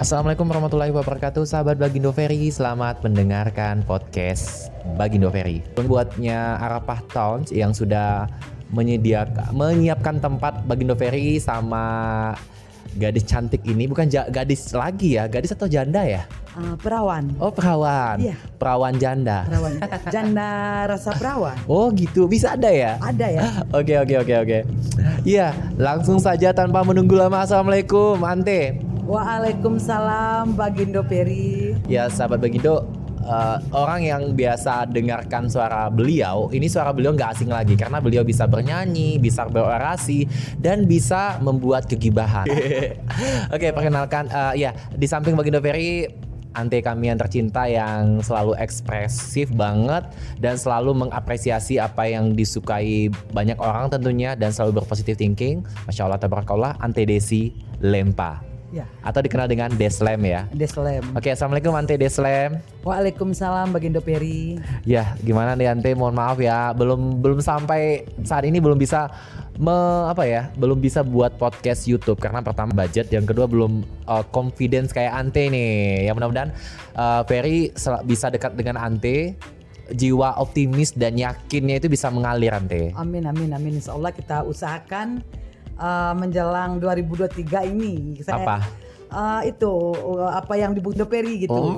Assalamualaikum warahmatullahi wabarakatuh. Sahabat Bagindo Ferry Selamat mendengarkan podcast Bagindo Ferry. Buatnya Arafah Towns yang sudah menyediakan menyiapkan tempat Bagindo Ferry sama gadis cantik ini. Bukan gadis lagi ya gadis atau janda ya? Uh, perawan. Oh perawan. Iya. Perawan janda. Perawan. Janda rasa perawan. Oh gitu. Bisa ada ya? Ada ya. Oke oke oke oke. Iya langsung saja tanpa menunggu lama. Assalamualaikum ante Waalaikumsalam Bagindo Peri. Ya sahabat Bagindo, uh, orang yang biasa dengarkan suara beliau, ini suara beliau nggak asing lagi karena beliau bisa bernyanyi, bisa berorasi, dan bisa membuat kegibahan. Oke, okay, perkenalkan, uh, ya di samping Bagindo Ferry ante kami yang tercinta yang selalu ekspresif banget dan selalu mengapresiasi apa yang disukai banyak orang tentunya dan selalu berpositif thinking. Masya Allah, tabarakallah, ante Desi Lempa. Ya. Atau dikenal dengan Deslem ya. Deslem. Oke, assalamualaikum Ante Deslem. Waalaikumsalam Bagindo Peri. Ya, gimana nih Ante? Mohon maaf ya, belum belum sampai saat ini belum bisa me, apa ya, belum bisa buat podcast YouTube karena pertama budget, yang kedua belum uh, confidence kayak Ante nih. Ya mudah-mudahan uh, Peri bisa dekat dengan Ante jiwa optimis dan yakinnya itu bisa mengalir Ante. Amin amin amin. Insya Allah kita usahakan uh, menjelang 2023 ini. Saya, apa? Uh, itu uh, apa yang di Peri gitu. Oh,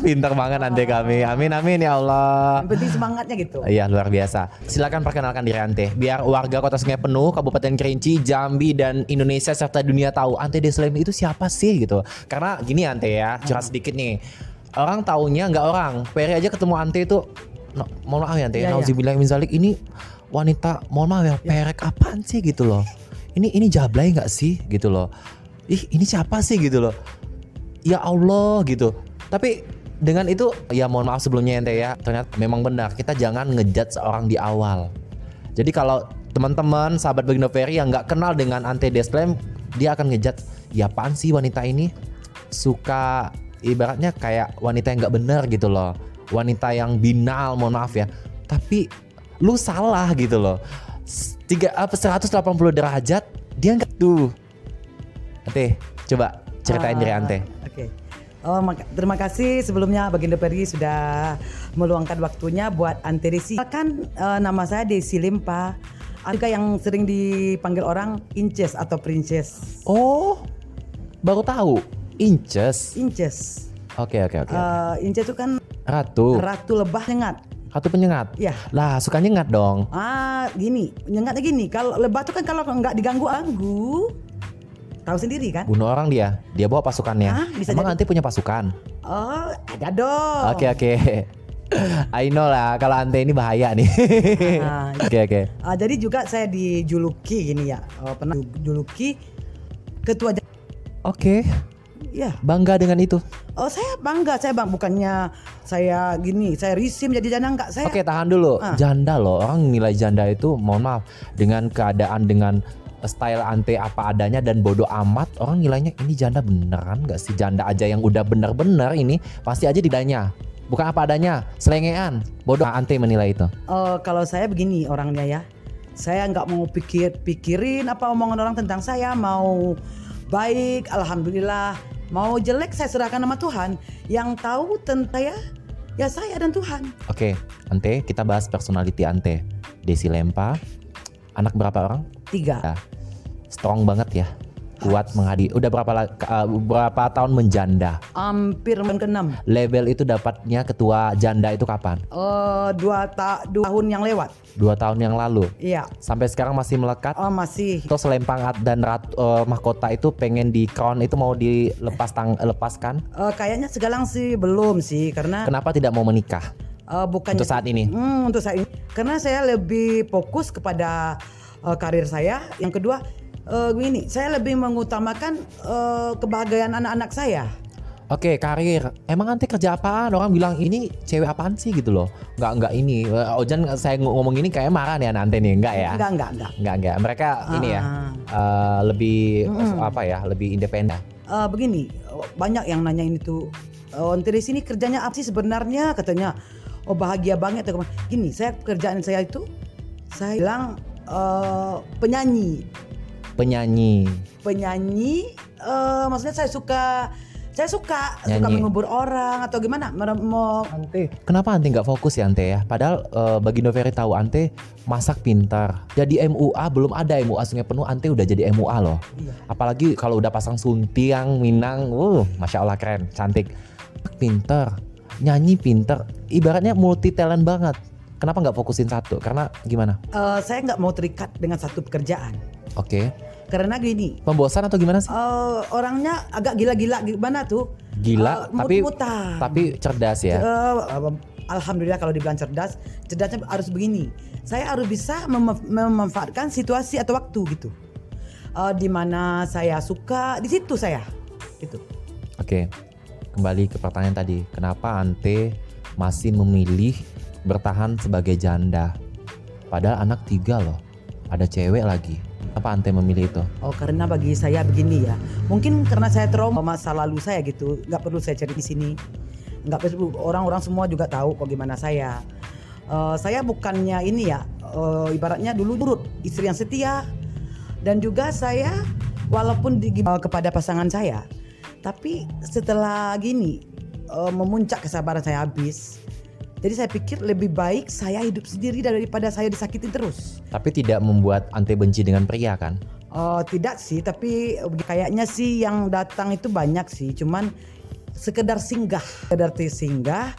pintar banget Ante kami. Amin amin ya Allah. Yang penting semangatnya gitu. Iya luar biasa. Silakan perkenalkan diri Ante. Biar warga Kota Sungai Penuh, Kabupaten Kerinci, Jambi dan Indonesia serta dunia tahu Ante Deslem itu siapa sih gitu. Karena gini Ante ya, curhat sedikit nih. Orang taunya nggak orang. Peri aja ketemu Ante itu no, mohon maaf ya Ante. Ya, ya. ini wanita mohon maaf ya, ya. perek apaan sih gitu loh ini ini jablay nggak sih? Gitu loh. Ih ini siapa sih? Gitu loh. Ya Allah gitu. Tapi dengan itu ya mohon maaf sebelumnya ente ya ternyata memang benar kita jangan ngejat seorang di awal. Jadi kalau teman-teman sahabat Bagindo Ferry yang nggak kenal dengan Ante Desplem dia akan ngejat ya apaan sih wanita ini? Suka ibaratnya kayak wanita yang nggak benar gitu loh. Wanita yang binal mohon maaf ya. Tapi lu salah gitu loh tiga apa 180 derajat dia nggak tuh Ante coba ceritain uh, diri Ante oke okay. Oh, terima kasih sebelumnya Baginda Peri sudah meluangkan waktunya buat Ante Desi. Kan uh, nama saya Desi Limpa. Juga yang sering dipanggil orang Inces atau Princess. Oh, baru tahu. Inces. Inces. Oke okay, oke okay, oke. Okay. Uh, Inces itu kan ratu. Ratu lebah nyengat. Kartu penyengat. Ya. Lah, suka nyengat dong. Ah, gini, nyengatnya gini. Kalau lebah tuh kan kalau nggak diganggu anggu, tahu sendiri kan? Bunuh orang dia. Dia bawa pasukannya. Ah, bisa Emang nanti punya pasukan? Oh, ada dong. Oke, okay, oke. Okay. I know lah kalau Ante ini bahaya nih. Ah, oke oke. Okay, okay. uh, jadi juga saya dijuluki gini ya. Uh, pernah dijuluki ketua Oke. Okay. Ya. Bangga dengan itu. Oh saya bangga, saya bang bukannya saya gini, saya risim jadi janda enggak saya. Oke tahan dulu, ah. janda loh orang nilai janda itu, mohon maaf dengan keadaan dengan style ante apa adanya dan bodoh amat orang nilainya ini janda beneran nggak sih janda aja yang udah bener-bener ini pasti aja didanya bukan apa adanya selengean bodoh ante menilai itu uh, kalau saya begini orangnya ya saya nggak mau pikir pikirin apa omongan orang tentang saya mau baik alhamdulillah Mau jelek saya serahkan sama Tuhan. Yang tahu tentang saya ya saya dan Tuhan. Oke, Ante, kita bahas personality Ante. Desi Lempa, anak berapa orang? Tiga. Ya, strong banget ya kuat menghadi. Udah berapa uh, berapa tahun menjanda? Hampir ke enam. Level itu dapatnya ketua janda itu kapan? Uh, dua, ta dua tahun yang lewat. Dua tahun yang lalu. Iya. Sampai sekarang masih melekat? Oh masih. Terus lempang dan rat, uh, mahkota itu pengen di crown itu mau dilepas tang lepaskan? Uh, kayaknya sekarang sih belum sih karena. Kenapa tidak mau menikah? Uh, bukan untuk saat ini. Hmm, untuk saat ini. Karena saya lebih fokus kepada uh, karir saya. Yang kedua uh, gini, saya lebih mengutamakan uh, kebahagiaan anak-anak saya. Oke, karir. Emang nanti kerja apaan? Orang bilang ini cewek apaan sih gitu loh. Enggak enggak ini. Uh, Ojan saya ngomong ini kayak marah nih nanti nih, enggak ya? Enggak, enggak, enggak. Enggak, enggak. Mereka ah. ini ya uh, lebih mm apa ya? Lebih independen. Uh, begini, banyak yang nanya ini tuh. Oh, di sini kerjanya apa sih sebenarnya? Katanya, oh bahagia banget. Gini, saya kerjaan saya itu, saya bilang uh, penyanyi penyanyi penyanyi uh, maksudnya saya suka Saya suka, suka Nyanyi. mengubur orang atau gimana? Mau Ante, kenapa Ante nggak fokus ya Ante ya? Padahal eh, Bagindo Ferry tahu Ante masak pintar. Jadi MUA belum ada MUA Sungai Penuh, Ante udah jadi MUA loh. Iya. Apalagi kalau udah pasang suntiang, minang, uh, masya Allah keren, cantik, pintar, nyanyi pintar. Ibaratnya multi talent banget. Kenapa nggak fokusin satu? Karena gimana? Eh, saya nggak mau terikat dengan satu pekerjaan. Oke, Karena gini, pembosan atau gimana sih? eh, orangnya agak gila-gila gimana tuh? Gila, Eh, tapi tapi cerdas ya. Eh, Alhamdulillah kalau dibilang cerdas, cerdasnya harus begini. Saya harus bisa mem- memanfaatkan situasi atau waktu gitu. Eh, di mana saya suka, di situ saya. Gitu. Oke, kembali ke pertanyaan tadi. Kenapa Ante masih memilih bertahan sebagai janda? Padahal anak tiga loh, ada cewek lagi. Apa Ante memilih itu? Oh karena bagi saya begini ya, mungkin karena saya trauma masa lalu saya gitu, nggak perlu saya cari di sini, nggak perlu. Orang-orang semua juga tahu kok gimana saya. Eh, saya bukannya ini ya, eh, ibaratnya dulu burut istri yang setia, dan juga saya walaupun di, eh, kepada pasangan saya, tapi setelah gini eh, memuncak kesabaran saya habis. Jadi saya pikir lebih baik saya hidup sendiri daripada saya disakitin terus. Tapi tidak membuat Ante benci dengan pria kan? Oh tidak sih, tapi kayaknya sih yang datang itu banyak sih, cuman sekedar singgah, sekedar singgah.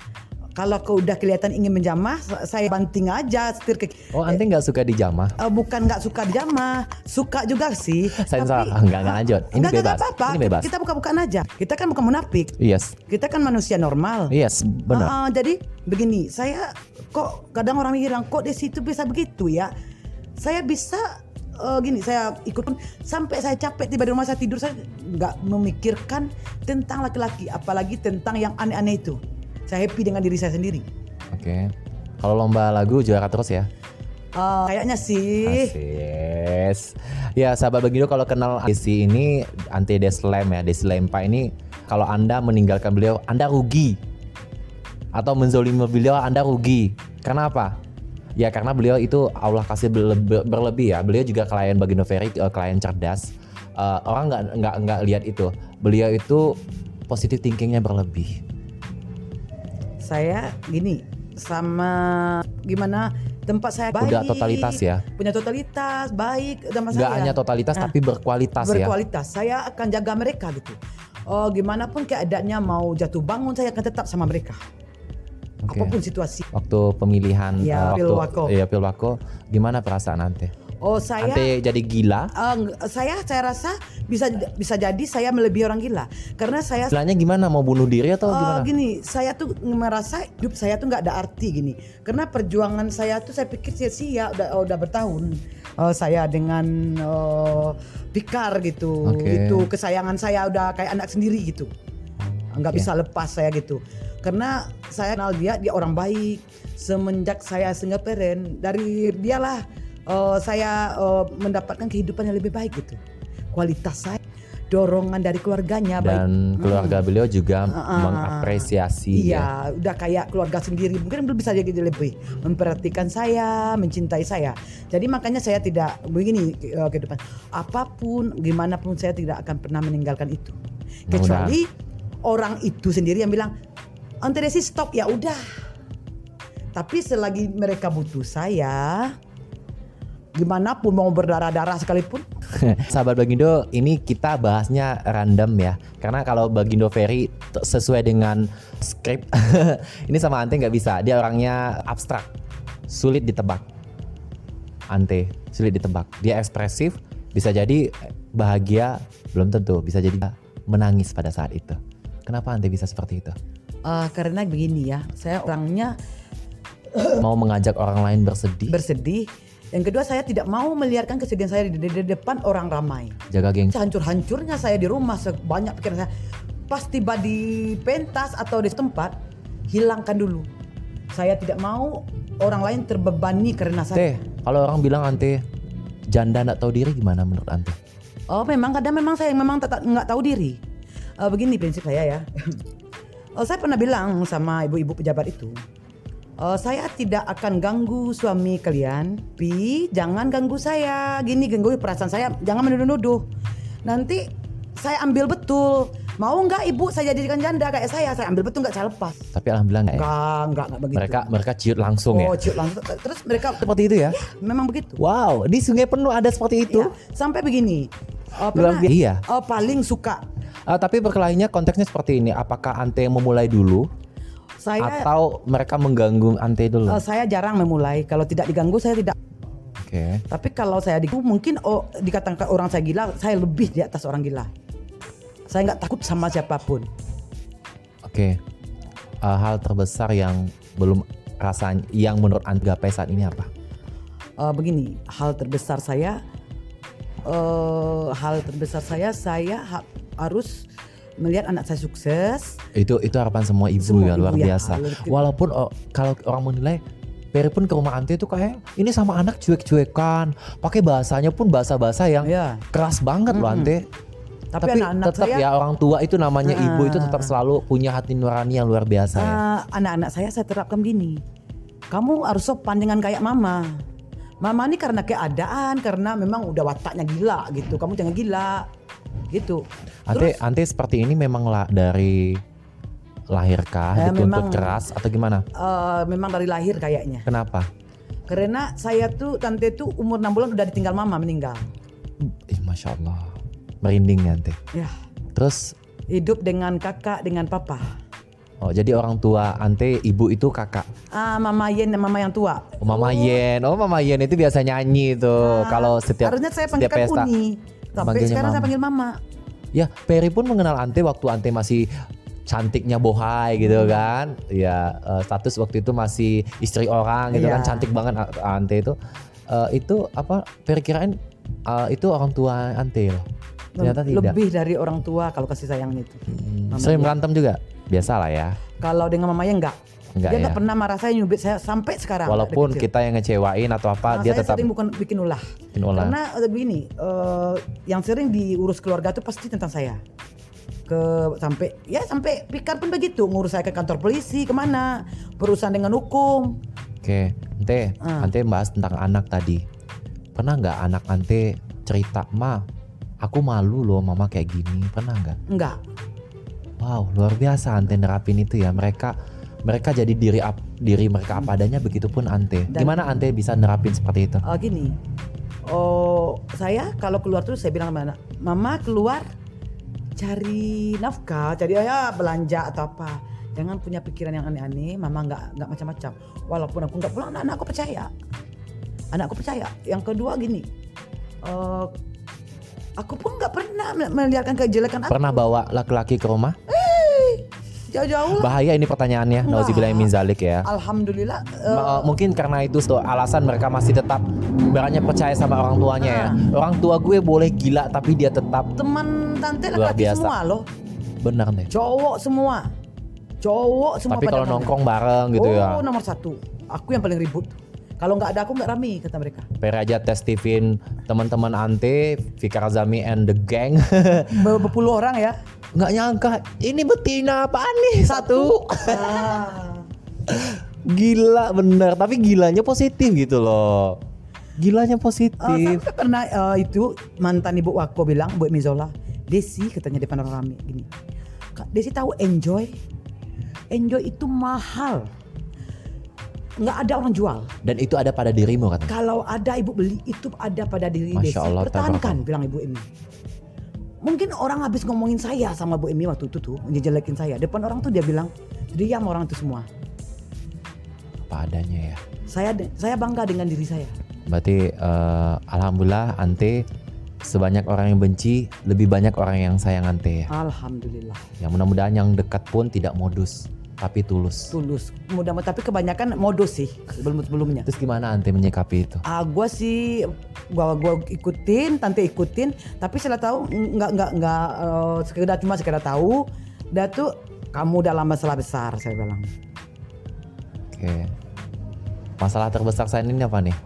Kalau kau udah kelihatan ingin menjamah, saya banting aja setir ke. Oh Ante nggak suka dijamah? Eh, bukan nggak suka dijamah, suka juga sih. Sensor, tapi- Ah, nggak nggak lanjut. Ini Nggak, nggak bebas. apa-apa. Ini bebas. Kita buka-bukaan aja. Kita kan bukan munafik. Yes, Kita kan manusia normal. yes, benar. Ah, ah, jadi begini, saya kok kadang orang bilang kok di situ bisa begitu ya. Saya bisa eh, gini, saya ikut pun sampai saya capek tiba di rumah saya tidur saya nggak memikirkan tentang laki-laki, apalagi tentang yang aneh-aneh itu. Saya happy dengan diri saya sendiri. Oke. Kalau lomba lagu juara terus ya? Eh, kayaknya sih. Asis. Ya sahabat Bagindo kalau kenal Desi ini anti Deslem ya Desi Lempa ini kalau anda meninggalkan beliau anda rugi atau menzolimi beliau anda rugi karena apa ya karena beliau itu Allah kasih berlebih ya beliau juga klien Bagindo Ferry eh, klien cerdas Eh, orang nggak nggak nggak lihat itu beliau itu positive thinkingnya berlebih Saya gini sama gimana tempat saya baik. udah totalitas ya Punya totalitas, baik sama nggak saya. hanya totalitas Nah, tapi berkualitas ya berkualitas. Saya akan jaga mereka gitu. Oh, gimana pun keadaannya mau jatuh bangun saya akan tetap sama mereka. Oke. Apa pun situasi. waktu pemilihan Ya, eh, waktu Pilwako. iya Pilwako gimana perasaan ante Oh, saya ante jadi gila nggak- saya saya rasa bisa bisa jadi saya melebihi orang gila karena saya istilahnya gimana mau bunuh diri atau Eh, gimana gini, saya tuh merasa hidup saya tuh nggak ada arti gini. Karena perjuangan saya tuh saya pikir sia-sia udah udah bertahun. Eh, saya dengan eh, Pikar gitu, Oke. itu kesayangan saya udah kayak anak sendiri gitu. Nggak Oke. bisa lepas saya gitu. Karena saya kenal dia, dia orang baik. Semenjak saya single parent, dari dialah eh, saya eh, mendapatkan kehidupan yang lebih baik gitu. Kualitas saya, dorongan dari keluarganya baik dan keluarga beliau juga Ah, mengapresiasi ya Iya, udah kayak keluarga sendiri. Mungkin belum bisa jadi lebih memperhatikan saya, mencintai saya. Jadi makanya saya tidak begini eh, kehidupan. Apa pun, gimana pun saya tidak akan pernah meninggalkan itu. Kecuali orang itu sendiri yang bilang, "Ante Desi stop." Ya udah. Tapi selagi mereka butuh saya, gimana pun mau berdarah-darah sekalipun, sahabat Bagindo ini kita bahasnya random ya. Karena kalau Bagindo Ferry sesuai dengan skrip ini sama Ante nggak bisa. Dia orangnya abstrak. Sulit ditebak. Ante sulit ditebak. Dia ekspresif bisa jadi bahagia belum tentu. Bisa jadi menangis pada saat itu. Kenapa Ante bisa seperti itu? Eh, karena begini ya, saya orangnya mau mengajak orang lain bersedih? bersedih. Yang kedua saya tidak mau meliarkan kesedihan saya di, di- di depan orang ramai. jaga geng Hancur-hancurnya saya di rumah sebanyak pikiran saya. Pas tiba di pentas atau di tempat, hilangkan dulu. Saya tidak mau orang lain terbebani karena saya. Ante kalau orang bilang Ante janda nggak tahu diri gimana menurut Ante Oh memang kadang memang saya memang nggak tahu diri. Eh, begini prinsip saya ya. Oh, saya pernah bilang sama ibu-ibu pejabat itu, "Oh, saya tidak akan ganggu suami kalian, pi jangan ganggu saya. Gini ganggu perasaan saya, jangan menuduh-nuduh. Nanti saya ambil betul Mau nggak ibu saya jadikan janda kayak saya? Saya ambil betul nggak saya lepas. Tapi alhamdulillah enggak ya. Enggak, enggak, enggak begitu. Mereka mereka ciut langsung ya. oh, ciut langsung. Terus mereka Seperti itu ya. memang begitu. Wow, di Sungai Penuh ada seperti itu. Ya, sampai begini. Oh, pernah. Iya. oh, paling suka Ah, tapi berkelahinya konteksnya seperti ini. Apakah Ante yang memulai dulu saya atau mereka mengganggu Ante dulu? eh, saya jarang memulai. Kalau tidak diganggu saya tidak. Oke. Tapi kalau saya diganggu mungkin oh, dikatakan orang saya gila, saya lebih di atas orang gila. Saya nggak takut sama siapa pun. Oke. Ah, hal terbesar yang belum rasanya yang menurut Ante gapai saat ini apa? Eh, begini, hal terbesar saya, eh hal terbesar saya, saya ha- harus melihat anak saya sukses. Itu itu harapan semua ibu Semua ya luar ibu ya, biasa. luar biasa. Walaupun oh, kalau orang menilai Peri pun ke rumah Ante itu kayak ini sama anak cuek-cuekan, pakai bahasanya pun bahasa-bahasa yang Ya. keras banget loh Ante. Tapi, Tapi, anak-anak tetap saya, ya orang tua itu namanya ibu itu tetap selalu punya hati nurani yang luar biasa ya. eh, anak-anak saya saya terapkan gini. Kamu harus sopan dengan kayak mama. Mama ini karena keadaan, karena memang udah wataknya gila gitu. Kamu jangan gila, gitu. Ante Ante seperti ini memang lah dari lahirkah Eh, dituntut memang- keras atau gimana? Eh, memang dari lahir kayaknya. Kenapa? Karena saya tuh tante tuh umur 6 bulan udah ditinggal mama meninggal. Ih, masya Allah, merinding nih Ante. Ya, Terus hidup dengan kakak dengan papa. oh jadi orang tua Ante ibu itu kakak. Ah, mama Yen mama yang tua. Oh, Mama Yen, oh Mama Yen itu biasa nyanyi tuh Ah, kalau setiap harusnya saya setiap pesta. Uni. Tapi sekarang saya mama. panggil mama. Ya, Peri pun mengenal Ante waktu Ante masih cantiknya bohai gitu Hmm. kan. Ya, eh, status waktu itu masih istri orang gitu Iya. kan, cantik banget Ante itu. Eh, itu apa? Peri kirain eh, itu orang tua Ante loh. Ternyata tidak. Lebih dari orang tua kalau kasih sayang itu. Hmm, Sering berantem juga. Biasa lah ya. Kalau dengan mamanya enggak. Enggak dia ya. enggak pernah marah saya nyubit saya sampai sekarang. Walaupun kita yang ngecewain atau apa, Nah, dia saya tetap sering bukan bikin ulah. bikin ulah. Karena eh, begini, eh, yang sering diurus keluarga itu pasti tentang saya. Ke sampai ya sampai Pikar pun begitu ngurus saya ke kantor polisi ke mana berurusan dengan hukum. Oke, Ante, Ah. Ante bahas tentang anak tadi. Pernah nggak anak Ante cerita, ma, aku malu loh mama kayak gini. Pernah nggak? Enggak. Wow, luar biasa Ante nerapin itu ya. Mereka mereka jadi diri ap- diri mereka apa adanya begitupun Ante. Dan- Gimana Ante bisa nerapin seperti itu? Eh, gini, oh saya kalau keluar tuh saya bilang sama anak, mama keluar cari nafkah, cari ya belanja atau apa. Jangan punya pikiran yang aneh-aneh, mama nggak nggak macam-macam. Walaupun aku nggak pulang, anak aku percaya. Anakku percaya. Yang kedua gini, eh, aku pun nggak pernah melihatkan kejelekan aku. Pernah bawa laki-laki ke rumah? Jauh-jauh lah. Bahaya ini pertanyaannya. Enggak. Nauzubillah min zalik ya. Alhamdulillah. uh, mungkin karena itu tuh alasan mereka masih tetap ibaratnya percaya sama orang tuanya ya. Orang tua gue boleh gila tapi dia tetap teman tante biasa. semua loh. benar deh. Cowok semua. Cowok semua Tapi kalau nongkrong bareng gitu oh, ya. nomor satu. Aku yang paling ribut. Kalau nggak ada aku nggak rame kata mereka. Per aja testifin teman-teman Ante, Fikar Azami and the gang. Ber- Berpuluh orang ya. Nggak nyangka ini betina apaan nih satu. Ah. Gila bener, tapi gilanya positif gitu loh. Gilanya Eh, positif. sampai pernah eh, itu mantan ibu aku bilang, Bu Mizola, Desi katanya depan orang rame gini. Kak Desi tahu enjoy? Enjoy itu mahal. Nggak ada orang jual. Dan itu ada pada dirimu katanya. Kalau ada ibu beli itu ada pada diri Masya Desi. Allah, Pertahankan bilang ibu Emi. Mungkin orang habis ngomongin saya sama Bu Emi waktu itu tuh, ngejelekin saya. Depan orang tuh dia bilang, diam orang itu semua. Apa adanya ya. Saya saya bangga dengan diri saya. Berarti eh, alhamdulillah Ante sebanyak orang yang benci lebih banyak orang yang sayang Ante ya. Alhamdulillah. Ya mudah-mudahan yang dekat pun tidak modus tapi tulus. Tulus. Mudah-mudahan tapi kebanyakan modus sih sebelum sebelumnya. Terus gimana Ante menyikapi itu? Ah, gua sih gua gua ikutin, tante ikutin, tapi setelah tahu nggak nggak nggak eh, sekedar cuma sekedar tahu, dah tuh kamu dalam masalah besar saya bilang. Oke. Masalah terbesar saya ini apa nih?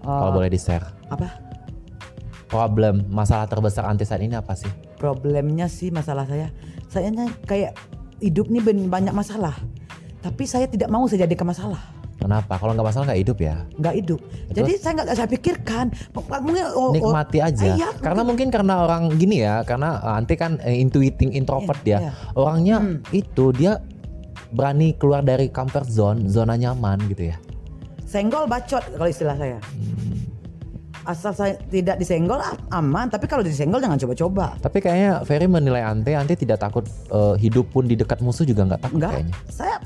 Kalau Eh, boleh di-share. apa? Problem, masalah terbesar Ante saat ini apa sih? Problemnya sih masalah saya, sayanya kayak hidup nih ben- banyak masalah, tapi saya tidak mau saya jadikan masalah. Kenapa? Kalau nggak masalah nggak hidup ya? nggak hidup. Jadi saya nggak saya pikirkan. Mungkin oh, oh, Nikmati aja. iya, karena mungkin karena orang gini ya, karena uh, Ante kan eh, intuiting introvert Iya, dia. iya. Orangnya Hmm. itu dia berani keluar dari comfort zone, zona nyaman gitu ya. senggol bacot kalau istilah saya. Hmm. Asal saya tidak disenggol aman, tapi kalau disenggol jangan coba-coba. Tapi kayaknya Ferry menilai Ante, Ante tidak takut eh, hidup pun di dekat musuh juga nggak takut Enggak, kayaknya. saya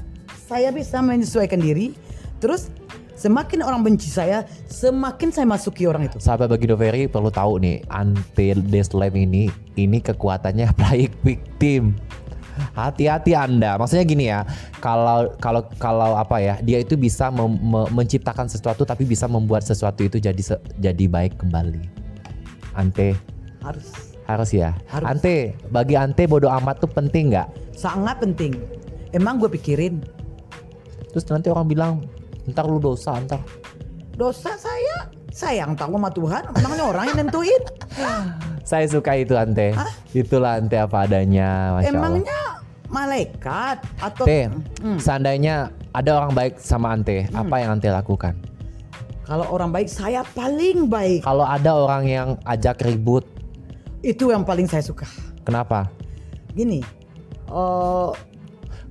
saya bisa menyesuaikan diri. Terus semakin orang benci saya, semakin saya masuki orang itu. Sahabat Bagindo Ferry perlu tahu nih, Ante Deslem ini ini kekuatannya baik victim. Hati-hati Anda. Maksudnya gini ya, kalau kalau kalau apa ya, dia itu bisa mem- me- menciptakan sesuatu tapi bisa membuat sesuatu itu jadi se- jadi baik kembali. Ante Harus harus ya. Harus. Ante, bagi Ante bodoh amat tuh penting nggak? sangat penting. Emang gue pikirin Terus nanti orang bilang, ntar lu dosa, ntar. Dosa saya sayang tahu sama Tuhan, emangnya orang yang nentuin. Saya suka itu Ante. Itulah Ante apa adanya, masya Allah. Emangnya malaikat atau Ante, Hmm. seandainya ada orang baik sama Ante, apa yang Ante lakukan? kalau orang baik saya paling baik. Kalau ada orang yang ajak ribut, Itu yang paling saya suka. kenapa? Gini, eh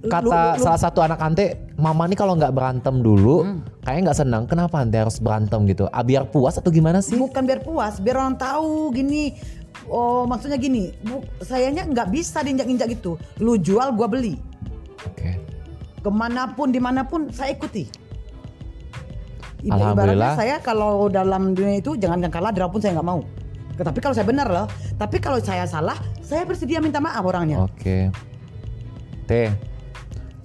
Kata lu- lu- salah satu anak Ante, Mama nih kalau nggak berantem dulu, Hmm. kayaknya nggak senang. Kenapa Ante harus berantem gitu? Ah, biar puas atau gimana sih? bukan biar puas, biar orang tahu gini. Oh, maksudnya gini, bu, sayanya nggak bisa diinjak-injak gitu. Lu jual, gua beli. Oke. Ke mana pun, di mana pun saya ikuti. Alhamdulillah. Ibaratnya saya kalau dalam dunia itu jangan kalah, pun saya nggak mau. Tapi kalau saya benar loh. Tapi kalau saya salah, saya bersedia minta maaf orangnya. Oke. Teh,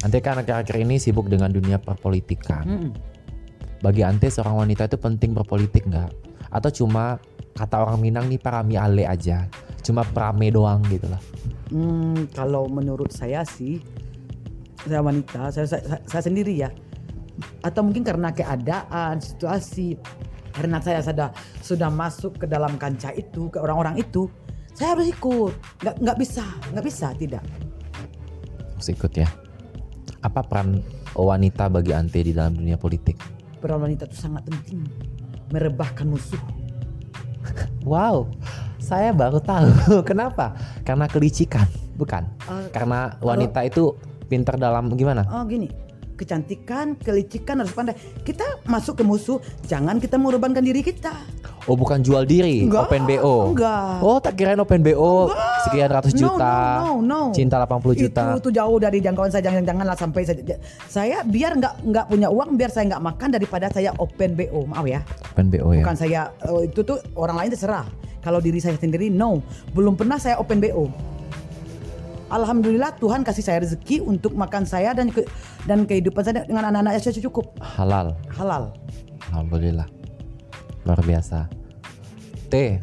Ante kan akhir-akhir ini sibuk dengan dunia perpolitikan. Mm-mm. Bagi Ante seorang wanita itu penting berpolitik nggak? Atau cuma kata orang Minang nih parami ale aja, cuma prame doang gitu lah. Hmm, kalau menurut saya sih, saya wanita, saya, saya, saya- saya sendiri ya. Atau mungkin karena keadaan, situasi, karena saya sudah sudah masuk ke dalam kancah itu, ke orang-orang itu, saya harus ikut. Nggak nggak bisa, nggak bisa tidak. Harus ikut ya. Apa peran wanita bagi Ante di dalam dunia politik? Peran wanita itu sangat penting, merebahkan musuh. Wow, saya baru tahu. Kenapa? Karena kelicikan, bukan? Eh, Karena wanita itu pintar dalam gimana? Oh gini, kecantikan, kelicikan harus pandai. Kita masuk ke musuh, jangan kita mengorbankan diri kita. Oh, bukan jual diri, Enggak, open BO. enggak. Oh, tak kirain open BO sekian ratus No, juta. No, no, no. Cinta 80 juta. Itu, itu jauh dari jangkauan saya. Jangan janganlah sampai saya, saya biar nggak nggak punya uang, biar saya nggak makan daripada saya open BO. Maaf ya, Open BO ya. bukan saya oh, itu tuh orang lain terserah. Kalau diri saya sendiri, no, belum pernah saya open BO. Alhamdulillah Tuhan kasih saya rezeki untuk makan saya dan ke, dan kehidupan saya dengan anak-anak saya cukup Halal. halal. Alhamdulillah. Luar biasa. T.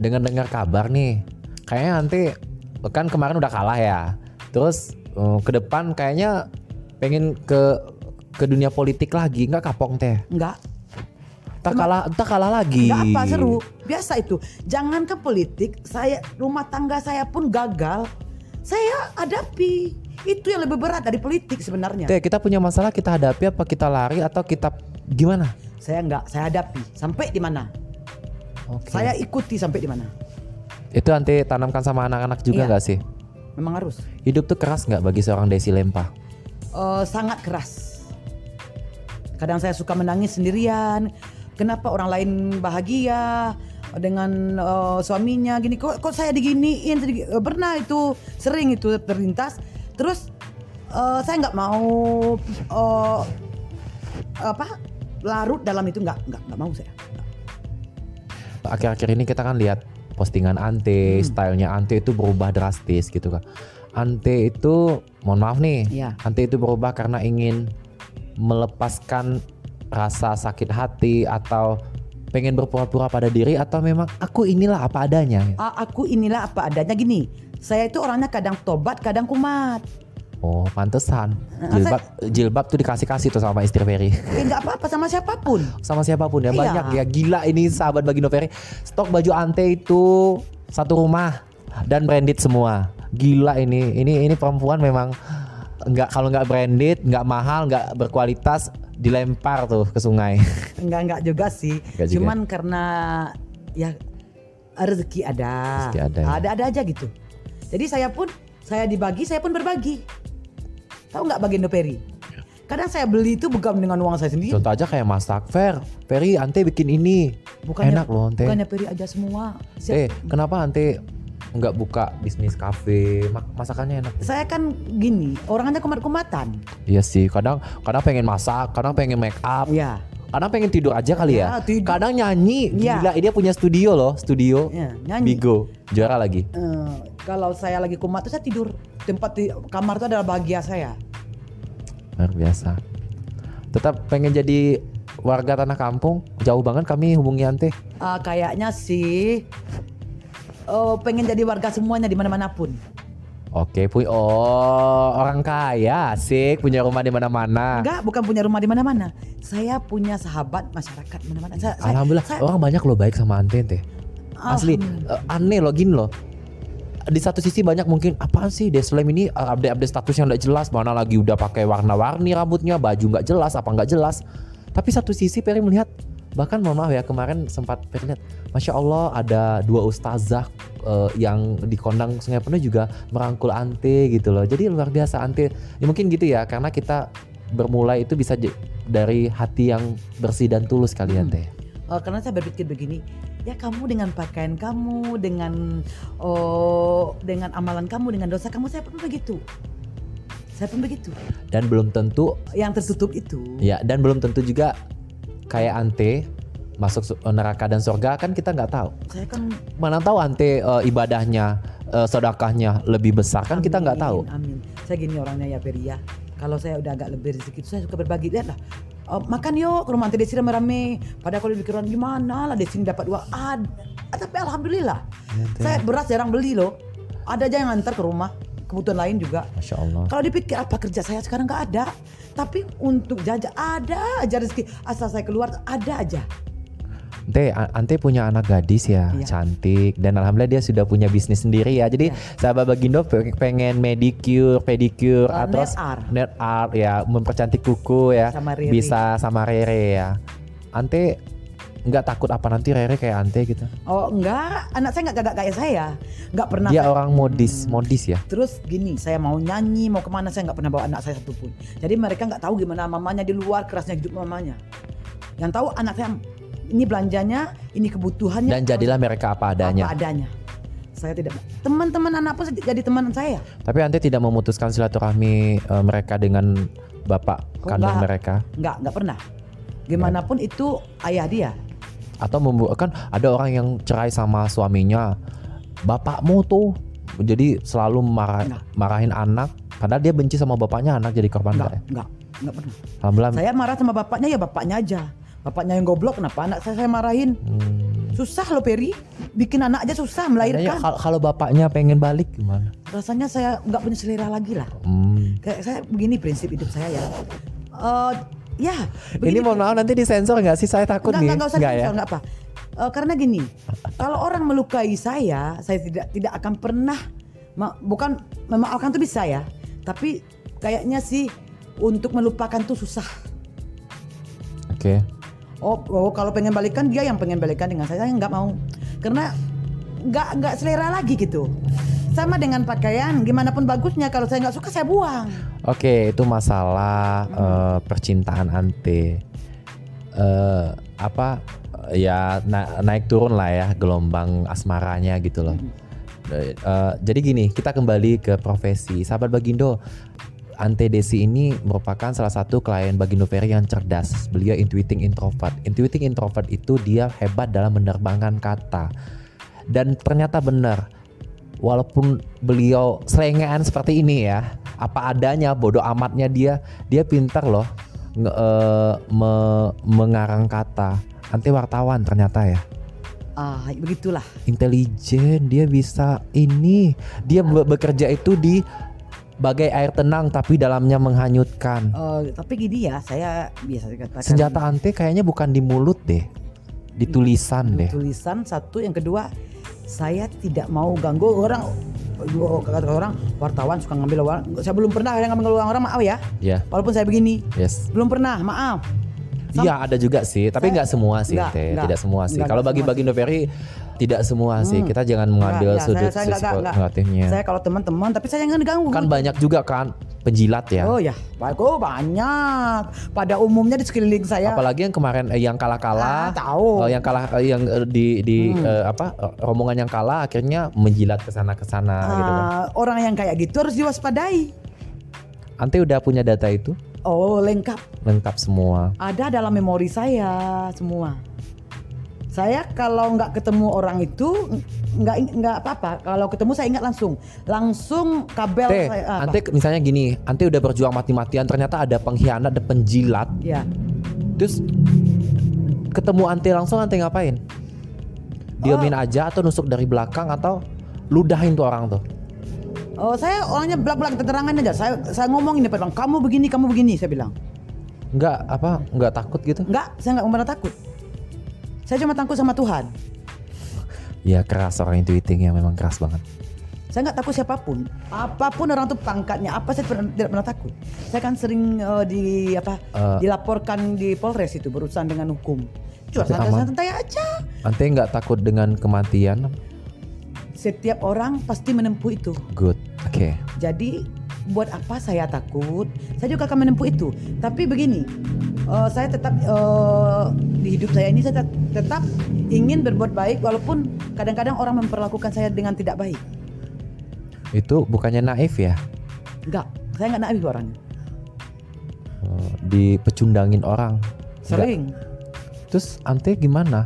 Dengar-dengar kabar nih. Kayaknya nanti kan kemarin udah kalah ya. Terus eh, ke depan kayaknya pengen ke ke dunia politik lagi, nggak kapok teh. Enggak, Tak kalah, tak kalah lagi. enggak apa seru. Biasa itu. Jangan ke politik, saya rumah tangga saya pun gagal. Saya hadapi. Itu yang lebih berat dari politik sebenarnya. Teh, kita punya masalah kita hadapi apa kita lari atau kita gimana? Saya enggak, saya hadapi. Sampai di mana? Oke. Saya ikuti sampai di mana. Itu nanti tanamkan sama anak-anak juga Iya. nggak sih? Memang harus. Hidup tuh keras nggak bagi seorang Desi Lempa? Eh, sangat keras. Kadang saya suka menangis sendirian. Kenapa orang lain bahagia dengan eh, suaminya gini? Kok, kok saya diginiin? Eh, Pernah itu sering itu terlintas. Terus eh, saya nggak mau eh, apa larut dalam itu nggak nggak nggak mau saya. akhir-akhir ini kita kan lihat postingan Ante, Hmm. stylenya Ante itu berubah drastis gitu kan. Ante itu, mohon maaf nih, Iya. Ante itu berubah karena ingin melepaskan rasa sakit hati atau pengen berpura-pura pada diri atau memang aku inilah apa adanya. Aku inilah apa adanya gini. Saya itu orangnya kadang tobat, kadang kumat. Oh, pantesan. Eh, Jilbab jilbab tuh dikasih-kasih tuh sama istri Ferry. Eh nggak apa-apa sama siapa pun. sama siapa pun ya Iya. banyak ya gila ini sahabat bagi Ferry stok baju Ante itu satu rumah dan branded semua gila ini ini ini perempuan memang nggak kalau nggak branded nggak mahal nggak berkualitas dilempar tuh ke sungai. Enggak enggak juga sih. Enggak juga. Cuman karena ya rezeki ada. Rezeki ada ya. Ada-ada aja gitu. Jadi saya pun saya dibagi, saya pun berbagi. Tahu nggak bagian Peri? Kadang saya beli itu bukan dengan uang saya sendiri. Contoh aja kayak masak Fer, Ferry Ante bikin ini. Enak loh Ante. Bukannya Peri aja semua. Eh, Saya, kenapa Ante nggak buka bisnis kafe? Masakannya enak. saya kan gini, orangnya kumat-kumatan. Iya sih, kadang kadang pengen masak, kadang pengen make up, Ya. kadang pengen tidur aja kali ya. Ya, tidur. Kadang nyanyi, Ya. gila dia punya studio loh, studio. Ya, nyanyi. Bigo, juara lagi. Eh, kalau saya lagi kumat tuh saya tidur. Tempat di kamar itu adalah bahagia saya. Luar biasa. Tetap pengen jadi warga tanah kampung, jauh banget kami hubungi Ante. Ah, kayaknya sih oh, pengen jadi warga semuanya di mana-mana pun. Oke, punya oh orang kaya, asik punya rumah di mana-mana. Enggak, bukan punya rumah di mana-mana. Saya punya sahabat masyarakat mana-mana. Saya, Alhamdulillah, saya- orang banyak loh baik sama Ante Ante. Asli, eh, aneh loh gini loh. Di satu sisi banyak mungkin apaan sih Deslem ini uh, update-update status yang udah jelas mana lagi udah pakai warna-warni rambutnya baju nggak jelas apa nggak jelas? Tapi satu sisi Peri melihat bahkan mohon maaf ya kemarin sempat Peri lihat Masya Allah ada dua ustazah eh, yang di kondang Sungai Penuh juga merangkul Ante gitu loh. Jadi luar biasa Ante. Ya mungkin gitu ya karena kita bermulai itu bisa dari hati yang bersih dan tulus kali Hmm. Ante Oh, karena saya berpikir begini, ya kamu dengan pakaian kamu, dengan oh dengan amalan kamu, dengan dosa kamu, saya pun begitu. Saya pun begitu. dan belum tentu Yang tertutup itu. Ya, dan belum tentu juga kayak Ante masuk su- neraka dan surga kan kita nggak tahu. Saya kan Mana tahu Ante eh, ibadahnya, eh, sedekahnya lebih besar kan kita nggak Amin, tahu. Amin. Saya gini orangnya ya Peri ya. Kalau saya udah agak lebih rezeki itu saya suka berbagi. Lihatlah. Oh, makan yuk ke rumah Tante Desi rame-rame. Padahal kalau di pikiran gimana lah Desi dapat uang. Ada. Tapi alhamdulillah. Saya beras jarang beli loh. Ada aja yang antar ke rumah. Kebutuhan lain juga. Masya Allah. Kalau dipikir apa kerja saya sekarang nggak ada. Tapi untuk jajan ada aja rezeki. Asal saya keluar ada aja. Ante, Ante punya anak gadis ya, Iya. cantik dan alhamdulillah dia sudah punya bisnis sendiri ya. Jadi Iya. sahabat Bagindo pe- pengen medicure, pedicure, Uh, atau nail art. net art ya, mempercantik kuku ya, Sama Riri. bisa sama Rere ya. Ante nggak takut apa nanti Rere kayak Ante gitu? Oh enggak, anak saya nggak gagak kayak saya. Nggak pernah Dia saya- orang modis, Hmm. modis ya. Terus gini, saya mau nyanyi, mau ke mana saya nggak pernah bawa anak saya satupun. Jadi mereka nggak tahu gimana mamanya di luar kerasnya hidup mamanya. Yang tahu anak saya ini belanjanya, ini kebutuhannya. Dan jadilah mereka apa adanya. Apa adanya. Saya tidak. Teman-teman anak pun jadi teman saya. Tapi Ante tidak memutuskan silaturahmi eh, mereka dengan bapak Kok kandung enggak? mereka Nggak, nggak pernah. Gimana pun itu ayah dia. atau membu kan ada orang yang cerai sama suaminya. Bapakmu tuh jadi selalu marah, Enggak. marahin anak padahal dia benci sama bapaknya anak jadi korban Nggak, enggak ya? nggak, nggak pernah. Alhamdulillah. Saya marah sama bapaknya ya bapaknya aja. Bapaknya yang goblok, kenapa anak saya saya marahin? Hmm. Susah loh Peri, bikin anak aja susah melahirkan. kal- kalau bapaknya pengen balik gimana? Rasanya saya nggak punya selera lagi lah. Hmm. Kayak saya begini prinsip hidup saya ya. Eh ya. Ini begini- mohon maaf nanti disensor nggak sih? Saya takut Nggak, nih. nggak, usah Nggak disensor, nggak apa. Eh, karena gini, kalau orang melukai saya, saya tidak tidak akan pernah bukan memaafkan itu bisa ya, tapi kayaknya sih untuk melupakan tuh susah. Oke. Oh, oh, kalau pengen balikan dia yang pengen balikan dengan saya, saya nggak mau, karena nggak nggak selera lagi gitu. Sama dengan pakaian, gimana pun bagusnya kalau saya nggak suka saya buang. Oke, itu masalah eh, percintaan ante. Eh apa ya na- naik turun lah ya gelombang asmaranya gitu loh. Eh, eh, jadi gini, kita kembali ke profesi. Sahabat Bagindo, Ante Desi ini merupakan salah satu klien Bagindo Ferry yang cerdas. Beliau intuiting introvert. Intuiting introvert itu dia hebat dalam menerbangkan kata. Dan ternyata benar. Walaupun beliau selengean seperti ini ya, apa adanya, bodoh amatnya dia, dia pintar loh nge- eh, me- mengarang kata. Ante wartawan ternyata ya Ah, begitulah. intelijen dia bisa ini dia be- bekerja itu di bagai air tenang tapi dalamnya menghanyutkan Eh, tapi gini ya, saya biasa dikatakan senjata ante kayaknya bukan di mulut deh di tulisan deh tulisan satu, yang kedua saya tidak mau ganggu orang kata orang wartawan suka ngambil uang. Saya belum pernah yang ngambil uang orang maaf ya. Ya. Walaupun saya begini, Yes. belum pernah maaf. Iya ada juga sih, tapi nggak semua sih, Nggak, Teh. nggak. tidak semua sih. Kalau nggak bagi semua bagi Noveri tidak semua sih. Kita jangan mengambil Nggak, sudut saya, saya negatifnya. Saya kalau teman-teman, tapi saya jangan diganggu. Kan banyak juga kan penjilat ya. Oh ya, baik oh banyak. Pada umumnya di sekeliling saya. Apalagi yang kemarin eh, yang kalah-kalah, Ah, tahu. eh, yang kalah eh, yang eh, di di eh, apa rombongan yang kalah akhirnya menjilat ke sana ke sana gitu kan. Ah, orang yang kayak gitu harus diwaspadai. Ante udah punya data itu Oh lengkap. lengkap semua. Ada dalam memori saya semua. Saya kalau nggak ketemu orang itu nggak nggak apa-apa. Kalau ketemu saya ingat langsung, langsung kabel saya. ah, Ante misalnya gini, Ante udah berjuang mati-matian ternyata ada pengkhianat, ada penjilat. Ya. Terus ketemu Ante langsung Ante ngapain? Diemin Oh. aja atau nusuk dari belakang atau ludahin tuh orang tuh? Oh saya orangnya belak-belak keterangan aja. Saya saya ngomongin depan bang, kamu begini, kamu begini. Saya bilang. Enggak apa? Enggak takut gitu? Enggak, saya nggak pernah takut. Saya cuma takut sama Tuhan. Ya keras orang tweeting yang memang keras banget. Saya nggak takut siapa pun, apa pun orang tuh pangkatnya apa saya pernah- tidak pernah takut. Saya kan sering eh, di apa Eh. dilaporkan di Polres itu berurusan dengan hukum. Cuma santai-santai aja. Ante nggak takut dengan kematian? Setiap orang pasti menempuh itu. Good. Oke. Jadi buat apa saya takut? Saya juga akan menempuh itu. Tapi begini, eh, saya tetap eh, di hidup saya ini saya tet- tetap ingin berbuat baik walaupun kadang-kadang orang memperlakukan saya dengan tidak baik. Itu bukannya naif ya? Enggak, saya nggak naif orangnya. Eh, Dipecundangin orang. Sering. Terus Ante gimana?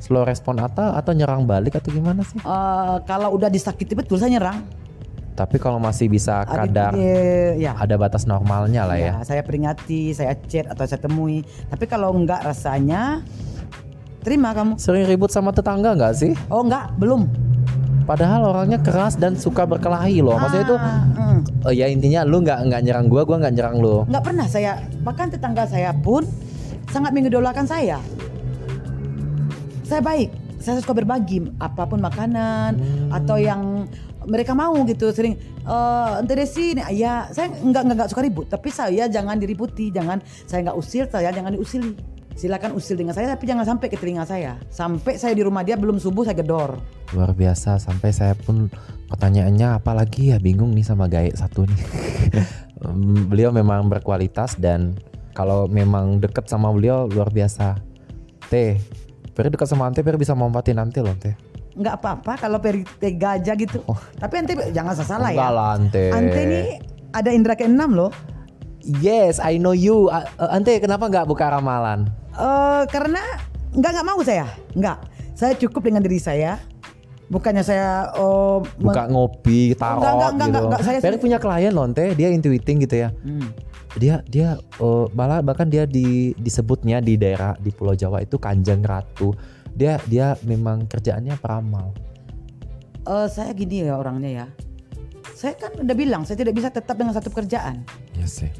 Slow respon atau atau nyerang balik atau gimana sih? Eh, kalau udah disakiti betul saya nyerang. Tapi kalau masih bisa Ada- kadar eh, ya. ada batas normalnya lah ya. Ya, saya peringati, saya chat atau saya temui. Tapi kalau enggak rasanya terima kamu. Sering ribut sama tetangga nggak sih? Oh enggak, belum. Padahal orangnya keras dan suka berkelahi loh. Maksudnya itu mm. oh ya intinya lu nggak nggak nyerang gua, gua nggak nyerang lu. nggak pernah saya bahkan tetangga saya pun sangat mengidolakan saya. Saya baik, saya suka berbagi apa pun makanan atau yang mereka mau gitu sering eh ente Desi nih ya saya nggak nggak suka ribut tapi saya jangan diributi jangan saya nggak usir saya jangan diusili silakan usil dengan saya tapi jangan sampai ke telinga saya sampai saya di rumah dia belum subuh saya gedor Luar biasa sampai saya pun pertanyaannya apalagi ya bingung nih sama Gaek satu nih. Beliau memang berkualitas dan kalau memang deket sama beliau luar biasa. Teh, Peri dekat sama Ante, Peri bisa memanfaatin Ante loh Teh. Nggak apa-apa kalau peri tega aja gitu tapi ente jangan salah ya lah Ante. ante nih ada indera keenam loh Yes, I know you. A- Ante kenapa nggak buka ramalan? Eh karena nggak nggak mau saya, nggak. Saya cukup dengan diri saya. Bukannya saya oh, Buka ngopi, tarot Enggak, enggak, enggak, gitu. enggak, enggak. Saya- Peri punya klien loh Ante, dia intuiting gitu ya. Hmm. Dia dia eh, malah bahkan dia di disebutnya di daerah di Pulau Jawa itu Kanjeng Ratu. Dia dia memang kerjaannya peramal. Eh, saya gini ya orangnya ya. Saya kan udah bilang saya tidak bisa tetap dengan satu pekerjaan. Iya sih.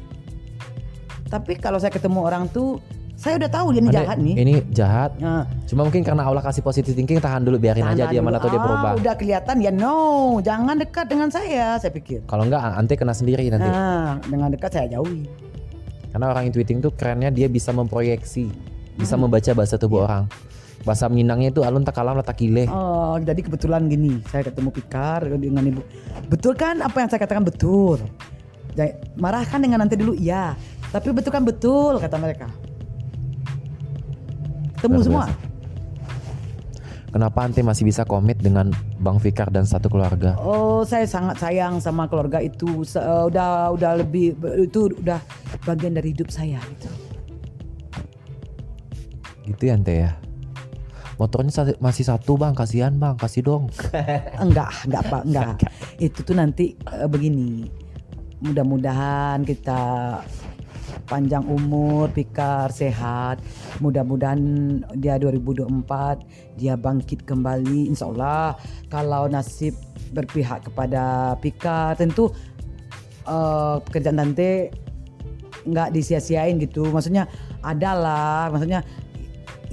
Tapi kalau saya ketemu orang tuh, saya udah tahu dia ini jahat nih. Ini jahat. Nah, Cuma mungkin karena Allah kasih positive thinking tahan dulu biarin aja tahan dia dulu. mana tahu dia Ah, berubah. Udah kelihatan ya no, jangan dekat dengan saya. Saya pikir. Kalau enggak Ante kena sendiri nanti. Nah, dengan dekat saya jauhi. Karena orang intuiting tuh kerennya dia bisa memproyeksi, bisa Hmm. membaca bahasa tubuh Iya. orang. Bahasa Minangnya itu alun tak kalam letak kile. Oh, jadi kebetulan gini, saya ketemu Pikar dengan ibu. Betul kan apa yang saya katakan betul. Jadi, marahkan dengan nanti dulu, iya. Tapi betul kan betul kata mereka. Ketemu Luar semua. Kenapa Ante masih bisa komit dengan Bang Fikar dan satu keluarga? Oh, saya sangat sayang sama keluarga itu. Eh, udah udah lebih itu udah bagian dari hidup saya gitu. Gitu ya Ante ya. Motornya masih satu bang, kasihan bang, kasih dong. Enggak, enggak Pak, enggak. Itu tuh nanti eh, begini. Mudah-mudahan kita panjang umur, pikar, sehat. Mudah-mudahan dia 2024 dia bangkit kembali. Insya Allah kalau nasib berpihak kepada pikar tentu eh, pekerjaan tante nggak disia-siain gitu. Maksudnya adalah, maksudnya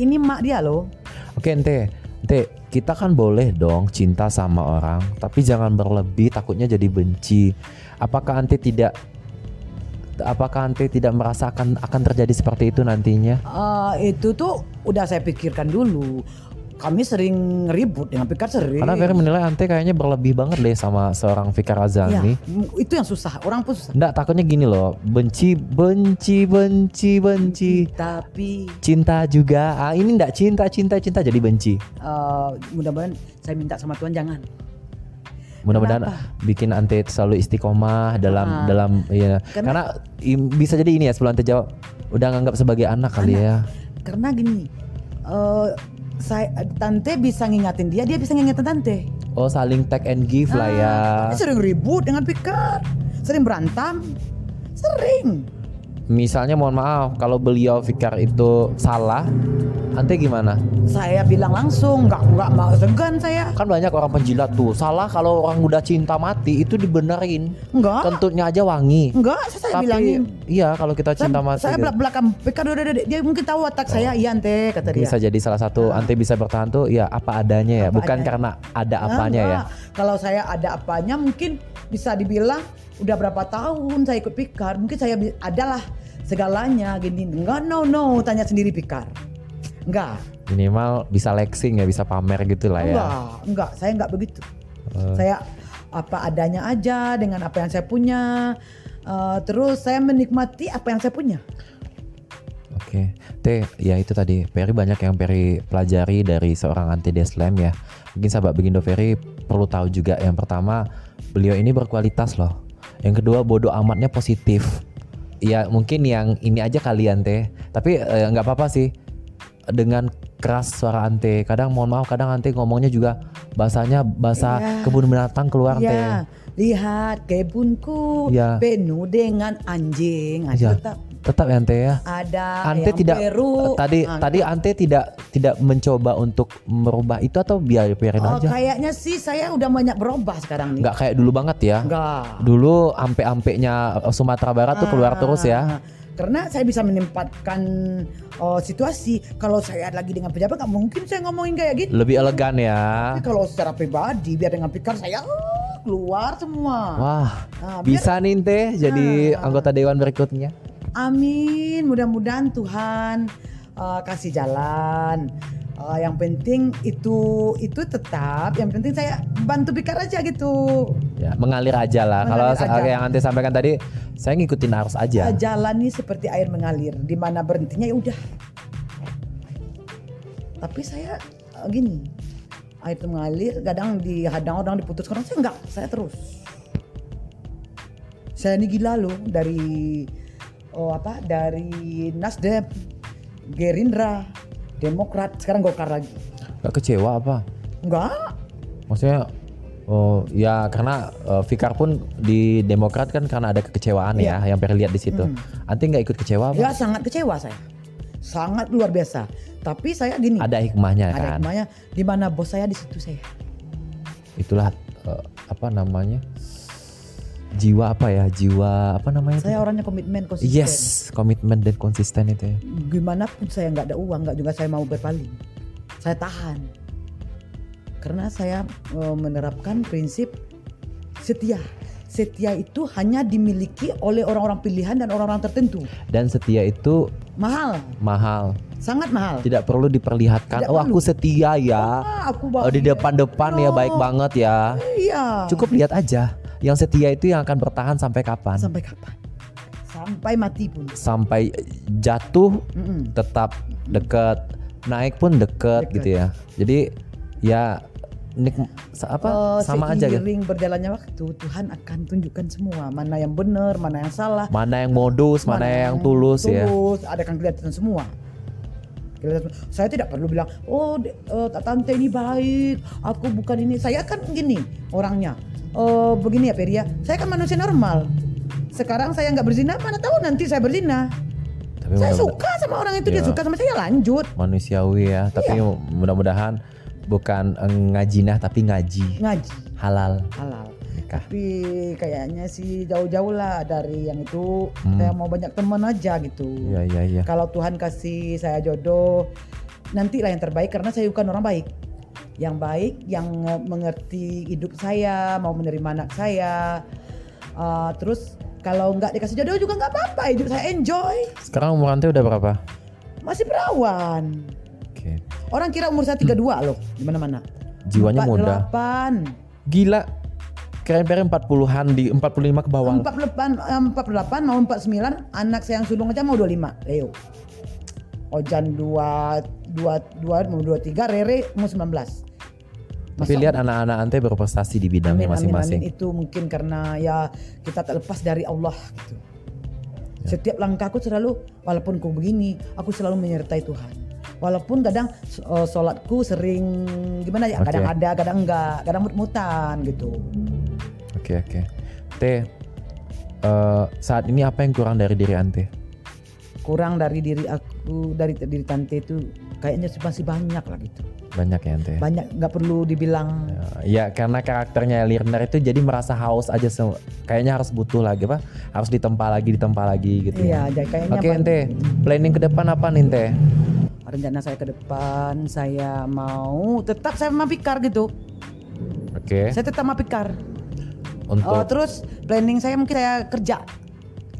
ini mak dia loh. Oke Ente, Ente kita kan boleh dong cinta sama orang, tapi jangan berlebih takutnya jadi benci. Apakah Ante tidak apakah Ante tidak merasakan akan terjadi seperti itu nantinya? Eh, itu tuh udah saya pikirkan dulu. Kami sering ribut dengan Pikar sering. Karena Ferry menilai Ante kayaknya berlebih banget deh sama seorang Fikar Ya, Azami. m- itu yang susah. Orang pun susah. Nggak takutnya gini loh, benci, benci, benci, benci, Tapi cinta juga. Ah, ini nggak cinta, cinta, cinta jadi benci. eh, mudah-mudahan saya minta sama Tuhan jangan. Mudah-mudahan bikin Ante selalu istiqomah dalam Ah. dalam ya. Karena- Karena, i- bisa jadi ini ya sebelum Ante jawab udah nganggap sebagai anak kali ya. Karena gini, eh saya tante bisa ngingatin dia, dia bisa ngingetin tante. Oh saling take and give lah ya. Ah, kami sering ribut dengan Pikar, sering berantem, sering. Misalnya mohon maaf kalau beliau Fikar itu salah, Ante gimana? Saya bilang langsung, nggak nggak mau segan saya. Kan banyak orang penjilat tuh salah kalau orang udah cinta mati itu dibenerin. Enggak, Kentutnya aja wangi. enggak, saya, saya Tapi bilangin. iya kalau kita Saya, cinta mati saya gitu. belak belakang Pikar udah, udah, dia mungkin tahu watak saya, iya ante kata dia. bisa jadi salah satu Ante bisa bertahan tuh ya apa adanya ya, Apa bukan adanya. karena ada apanya ya. enggak. Kalau saya ada apanya mungkin bisa dibilang udah berapa tahun saya ikut Pikar, mungkin saya adalah segalanya gini. Enggak, no no, tanya sendiri Pikar. Enggak, Minimal bisa lexing ya, bisa pamer gitu lah ya. enggak, enggak, saya enggak begitu. Eh. Saya apa adanya aja dengan apa yang saya punya. Eh, terus saya menikmati apa yang saya punya. Oke, Teh, ya itu tadi Ferry banyak yang Ferry pelajari dari seorang anti deslam ya. Mungkin sahabat Begindo Ferry perlu tahu juga yang pertama beliau ini berkualitas loh. Yang kedua bodoh amatnya positif. Ya mungkin yang ini aja kalian Teh. Tapi eh, nggak apa-apa sih dengan keras suara Ante. Kadang mohon maaf, kadang Ante ngomongnya juga bahasanya bahasa Iya. kebun binatang keluar Teh. Ya, lihat kebunku Ya. penuh dengan anjing. Ah, Ya. Tetap Tetap ya Ante ya. ada Ante tidak peru. tadi Ah, tadi Ante tidak tidak mencoba untuk merubah itu atau biar biarin Oh, aja. kayaknya sih saya udah banyak berubah sekarang nih. Nggak kayak dulu banget ya. Enggak. Dulu ampe-ampenya Sumatera Barat tuh keluar Ah, terus ya. Karena saya bisa menempatkan oh, situasi. Kalau saya lagi dengan pejabat nggak mungkin saya ngomongin kayak gitu. Lebih elegan ya. Tapi kalau secara pribadi biar dengan pikir saya oh, keluar semua. Wah, Nah, biar- bisa nih Teh jadi Ah. anggota dewan berikutnya. Amin. Mudah-mudahan Tuhan uh, kasih jalan. Uh, yang penting itu itu tetap. Yang penting saya bantu pikir aja gitu. Ya, mengalir aja lah. Kalau Mengalir sa- aja. yang Ante sampaikan tadi, saya ngikutin arus aja. Uh, jalani seperti air mengalir. Di mana berhentinya ya udah. Tapi saya uh, gini. Air itu mengalir, kadang dihadang orang diputus orang saya enggak, saya terus. Saya ini gila loh dari oh apa? Dari Nasdem, Gerindra, Demokrat, sekarang Golkar lagi. Gak kecewa apa? Enggak. Maksudnya Oh ya karena eh, Fikar pun di Demokrat kan karena ada kekecewaan Iya. ya yang Ferry lihat di situ. Ante nggak ikut kecewa apa? Ya sangat kecewa saya. Sangat luar biasa. Tapi saya gini, Ada hikmahnya ada kan. hikmahnya di mana bos saya di situ saya. Itulah eh, apa namanya? Jiwa apa ya? Jiwa apa namanya? Saya tuh? orangnya komitmen konsisten. Yes, komitmen dan konsisten itu ya. Gimana pun saya nggak ada uang, nggak juga saya mau berpaling. Saya tahan. Karena saya eh, menerapkan prinsip setia. Setia itu hanya dimiliki oleh orang-orang pilihan dan orang-orang tertentu. Dan setia itu Mahal, mahal, sangat mahal. tidak perlu diperlihatkan. Tidak oh perlu. aku setia ya. Ah, aku Oh, di depan-depan ya Oh, baik banget ya. Iya. Cukup lihat aja. Yang setia itu yang akan bertahan sampai kapan? Sampai kapan? Sampai mati pun. Sampai jatuh Mm-mm. tetap deket, naik pun Deket. gitu ya. Jadi ya nik apa Eh, sama aja gitu. seiring berjalannya waktu Tuhan akan tunjukkan semua mana yang benar, mana yang salah, Mana yang modus, mana, yang tulus, ya. tulus, ada kan kelihatan semua. Kelihatan- Saya tidak perlu bilang, oh eh, tante ini baik, aku bukan ini. Saya kan gini orangnya. Oh begini ya Peria, saya kan manusia normal. Sekarang saya nggak berzina, mana tahu nanti saya berzina. Tapi Saya suka sama orang itu, dia Ya. suka sama saya lanjut. manusiawi ya. Tapi Iya. mudah-mudahan bukan eh, ngajinah tapi ngaji Ngaji halal halal. nikah. Tapi kayaknya sih jauh-jauh lah dari yang itu. Hmm. Saya mau banyak teman aja gitu. Iya iya iya. Kalau Tuhan kasih saya jodoh, nantilah yang terbaik karena saya bukan orang baik. Yang baik, yang eh, mengerti hidup saya, mau menerima anak saya. Uh, terus kalau nggak dikasih jodoh juga nggak apa-apa, hidup saya enjoy. Sekarang umur ante udah berapa? Masih perawan. Oke. Orang kira umur saya 32 loh, di mana-mana. Jiwanya muda. 48. Gila. Keren peren 40-an di 45 ke bawah. 48, eh, 48 mau 49, anak saya yang sulung aja mau 25, Leo. Ojan 2 2 2 mau 23, Rere mau 19. Tapi lihat anak-anak ante berprestasi di bidangnya masing-masing. Itu mungkin karena ya kita tak lepas dari Allah gitu. Ya. Setiap langkahku selalu walaupun ku begini, aku selalu menyertai Tuhan. Walaupun kadang uh, sholatku sering gimana ya, Oke. kadang ada, kadang enggak, kadang mut-mutan gitu. Oke oke. Teh, eh, saat ini apa yang kurang dari diri ante? Kurang dari diri aku, dari diri tante itu kayaknya masih banyak lah gitu. Banyak ya ante. Banyak nggak perlu dibilang Ya karena karakternya Lirner itu jadi merasa haus aja kayaknya harus butuh lagi apa? Harus ditempa lagi, ditempa lagi gitu. iya, ya. jadi kayaknya Oke ente, planning ke depan apa nih ente? rencana saya ke depan saya mau tetap saya mau pikar gitu. Oke. Saya tetap mau pikar. Untuk Oh, terus planning saya mungkin saya kerja.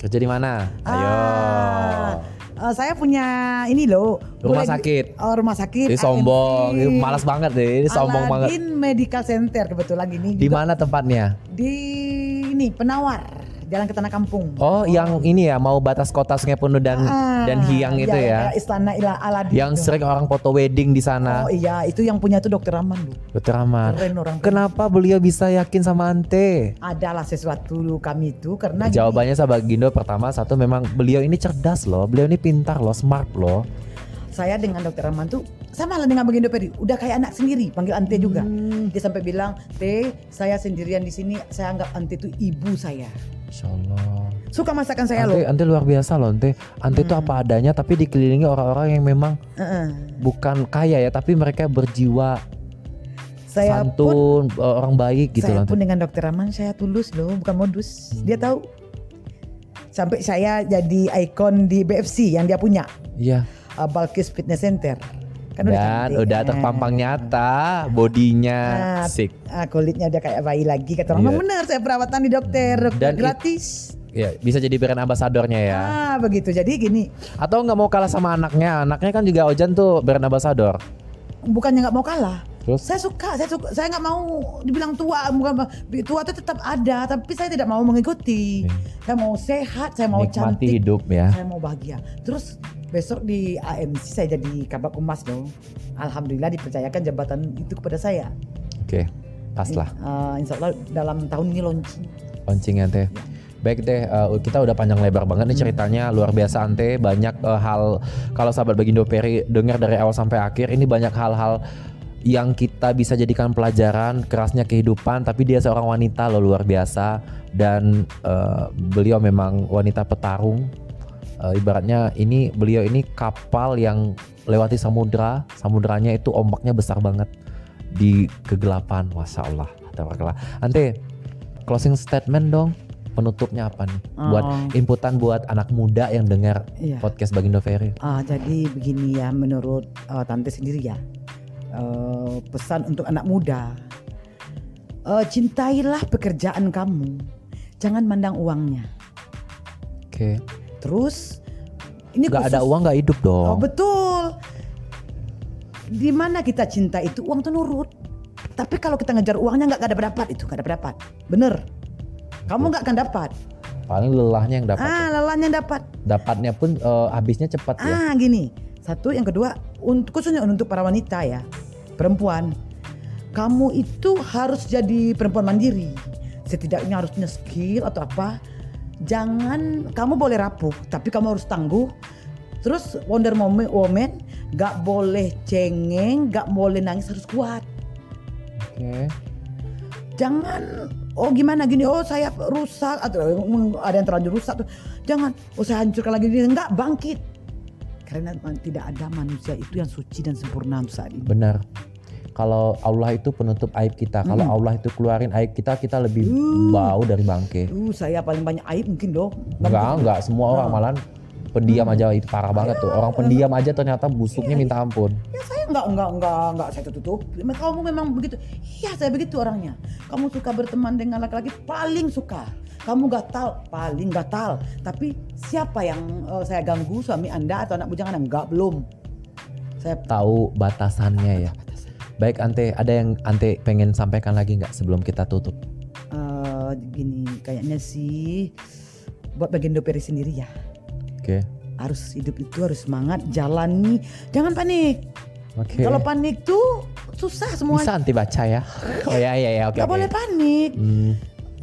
Kerja di mana? Ayo. Ah, eh, saya punya ini loh. Rumah di- sakit. Oh, rumah sakit. Ini sombong, ini malas banget deh, ini sombong banget. Aladin Medical Center kebetulan ini Di mana tempatnya? di ini Penawar, Jalan ke Tanah Kampung. Oh, yang ini ya mau batas kota Sungai Penuh dan Ah, dan Hiang itu ya. kayak Istana Ila Aladin. Yang itu. sering orang foto wedding di sana. Oh iya, itu yang punya itu Dokter Aman loh. Dokter Ahmad. Keren orang. Kenapa beliau bisa yakin sama ante? Adalah sesuatu kami itu karena Jawabannya sahabat Gindo pertama satu memang beliau ini cerdas loh, beliau ini pintar loh, smart loh. saya dengan dokter Rahman tuh sama lah dengan Bagindo Peri udah kayak anak sendiri panggil Ante juga dia sampai bilang Teh saya sendirian di sini saya anggap Ante itu ibu saya Insya Allah. suka masakan saya Ante, loh ante luar biasa loh ante. Ante itu apa adanya tapi dikelilingi orang-orang yang memang Heeh. bukan kaya ya tapi mereka berjiwa saya pun santun, orang baik gitu saya loh. pun dengan dokter Rahman saya tulus loh bukan modus dia tahu sampai saya jadi ikon di BFC yang dia punya Iya. uh, Balkis Fitness Center kan udah Dan cantik. udah Eh. terpampang nyata, bodinya Ah, sik. Ah, kulitnya udah kayak bayi lagi kata orang Iya. bener saya perawatan di dokter, Dan gratis Ya, bisa jadi brand ambasadornya ya. ah begitu jadi gini Atau nggak mau kalah sama anaknya? Anaknya kan juga Ojan tuh brand ambasador. bukannya nggak mau kalah Terus? saya suka saya suka saya nggak mau dibilang tua bukan tua itu tetap ada tapi saya tidak mau mengikuti. Saya mau sehat saya mau. Nikmati cantik hidup ya. saya mau bahagia. Terus besok di AMC saya jadi kabak humas dong. Alhamdulillah dipercayakan jabatan itu kepada saya. Oke, pas lah. Eh, insya Allah dalam tahun ini launching. Launchingnya teh. Baik deh, eh, kita udah panjang lebar banget nih ceritanya luar biasa ante banyak eh, hal kalau sahabat Bagindo Peri dengar dari awal sampai akhir ini banyak hal-hal yang kita bisa jadikan pelajaran kerasnya kehidupan tapi dia seorang wanita loh luar biasa. Dan eh, beliau memang wanita petarung. Eh, ibaratnya ini beliau ini kapal yang lewati samudra. Samudranya itu ombaknya besar banget. Di kegelapan masya Allah tabarakallah ante closing statement dong. Penutupnya apa nih? Buat Oh. inputan buat anak muda yang dengar Iya. podcast Bagindo Ferry. Ah, jadi begini ya menurut eh, tante sendiri ya Eh, pesan untuk anak muda Eh, cintailah pekerjaan kamu jangan mandang uangnya oke terus ini nggak ada uang nggak hidup dong Oh betul. Di mana kita cinta itu uang tuh nurut. Tapi kalau kita ngejar uangnya nggak ada dapat itu, nggak ada dapat. Bener. Kamu nggak akan dapat. paling lelahnya yang dapat Ah, lelahnya dapat. dapatnya pun eh, habisnya cepat ya Ah, gini. Satu, yang kedua, untuk khususnya untuk para wanita ya, perempuan. Kamu itu harus jadi perempuan mandiri. Setidaknya harus punya skill atau apa. Jangan kamu boleh rapuh, tapi kamu harus tangguh. Terus Wonder Woman, woman gak boleh cengeng, gak boleh nangis, harus kuat. oke Jangan oh gimana gini, oh saya rusak atau ada yang terlanjur rusak tuh. Jangan, oh saya hancurkan lagi dia enggak bangkit. Karena tidak ada manusia itu yang suci dan sempurna untuk saat ini. benar kalau Allah itu penutup aib kita kalau Allah itu keluarin aib kita kita lebih Uh. bau dari bangke Uh, saya paling banyak aib mungkin loh. enggak enggak semua orang Ah. malah pendiam aja itu parah banget tuh. Orang pendiam aja ternyata busuknya minta ampun. Ya saya enggak enggak enggak enggak saya tutup. Kamu memang begitu. Iya saya begitu orangnya. Kamu suka berteman dengan laki-laki paling suka. Kamu gatal paling gatal. Tapi siapa yang eh, saya ganggu suami anda atau anak bujangan enggak belum. Saya Tahu batasannya ya. Baik Ante, ada yang Ante pengen sampaikan lagi nggak sebelum kita tutup? eh, gini kayaknya sih buat bagian doperi sendiri ya. Oke. Harus hidup itu harus semangat, jalani, jangan panik. Oke. Kalau panik tuh susah semua. Bisa Ante baca ya? Oh ya ya ya oke Gak oke. boleh panik. Hmm,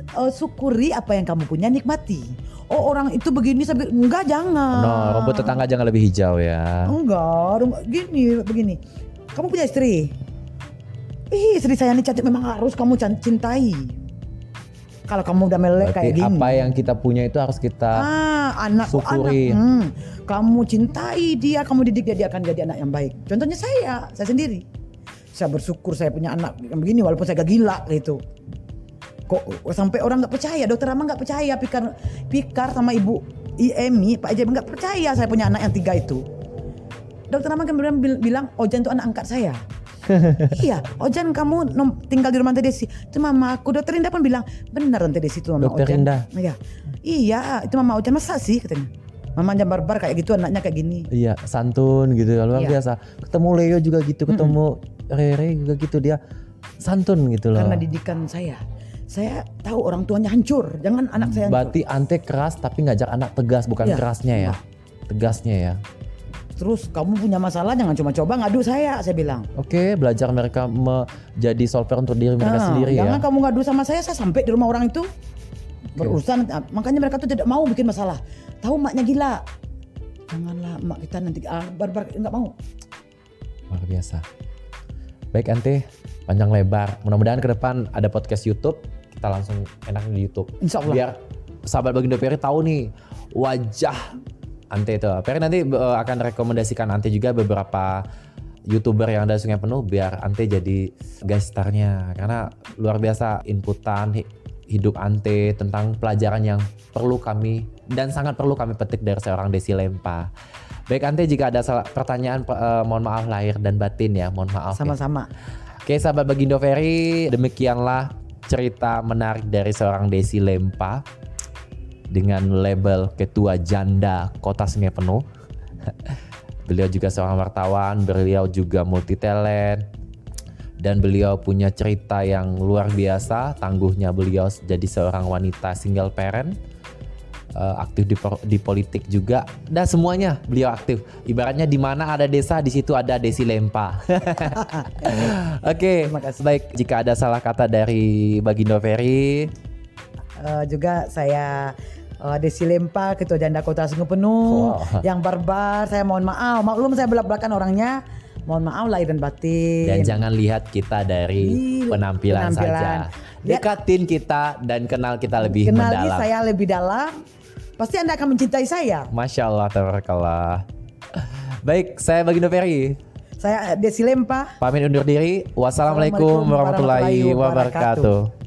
Eh, syukuri apa yang kamu punya, nikmati. Oh orang itu begini, sampai enggak jangan. No, rumput tetangga jangan lebih hijau ya. Enggak, gini begini. Kamu punya istri. Ih, istri saya ini cantik memang harus kamu cintai. Kalau kamu udah melek Berarti kayak gini. apa yang kita punya itu harus kita Ah, anak syukuri. anak. Hmm. Kamu cintai dia, kamu didik dia, dia akan jadi anak yang baik. Contohnya saya, saya sendiri. Saya bersyukur saya punya anak yang begini walaupun saya gak gila gitu. Kok sampai orang nggak percaya, dokter Rama nggak percaya, Pikar, Pikar sama ibu Emi, Pak Ejep nggak percaya saya punya anak yang tiga itu. Dokter Rama kan bilang, bilang Ojan itu anak angkat saya. iya, Ojan kamu tinggal di rumah Tante Desi. Itu mama aku. Dokter Indah pun bilang, benar Tante Desi itu mama Dokter Ojan. Indah? Iya. Iya, itu mama Ojan masa sih katanya. Mama jam barbar kayak gitu anaknya kayak gini. Iya, santun gitu luar Iya. biasa. Ketemu Leo juga gitu, ketemu Rere juga gitu dia santun gitu loh. Karena didikan saya. Saya tahu orang tuanya hancur. Jangan anak saya hancur. Berarti Ante keras tapi ngajak anak tegas bukan Iya. kerasnya ya. Tegasnya ya. Terus kamu punya masalah jangan cuma coba ngadu saya, saya bilang. Oke, belajar mereka menjadi solver untuk diri mereka Nah, sendiri ya. jangan kamu ngadu sama saya, saya sampai di rumah orang itu berurusan. Nah, Makanya mereka tuh tidak mau bikin masalah. Tahu maknya gila. Janganlah mak kita nanti ah, barbar nggak mau. Luar biasa. Baik Ante, panjang lebar. Mudah-mudahan ke depan ada podcast YouTube, kita langsung enak di YouTube. Insya Allah. Biar sahabat Bagindo Peri tahu nih wajah Ante itu. Peri nanti eh, akan rekomendasikan Ante juga beberapa youtuber yang ada sungai penuh biar Ante jadi guest starnya karena luar biasa inputan hi- hidup Ante tentang pelajaran yang perlu kami dan sangat perlu kami petik dari seorang Desi Lempa. Baik Ante jika ada salah, pertanyaan eh, mohon maaf lahir dan batin ya mohon maaf. ya. Sama-sama. Oke sahabat Bagindo Ferry, demikianlah cerita menarik dari seorang Desi Lempa dengan label ketua janda kota sungai penuh. beliau juga seorang wartawan, beliau juga multi talent dan beliau punya cerita yang luar biasa. Tangguhnya beliau jadi seorang wanita single parent eh, aktif di, di politik juga dan semuanya beliau aktif ibaratnya di mana ada desa di situ ada Desi Lempa oke kasih. baik jika ada salah kata dari Bagindo Ferry Eh, juga saya eh, Desi Lempa, Ketua Janda Kota Sungguh Penuh, Wow. yang barbar. Saya mohon maaf, maklum saya belak-belakan orangnya. Mohon maaf lahir dan batin. dan jangan lihat kita dari penampilan, penampilan. saja dekatin kita dan kenal kita lebih Kenali mendalam saya lebih dalam, pasti anda akan mencintai saya. Masya Allah tabarakallah baik saya Bagindo Ferry Saya Desi Lempa. pamit undur diri wassalamualaikum Assalamualaikum warahmatullahi warahmatullahi wabarakatuh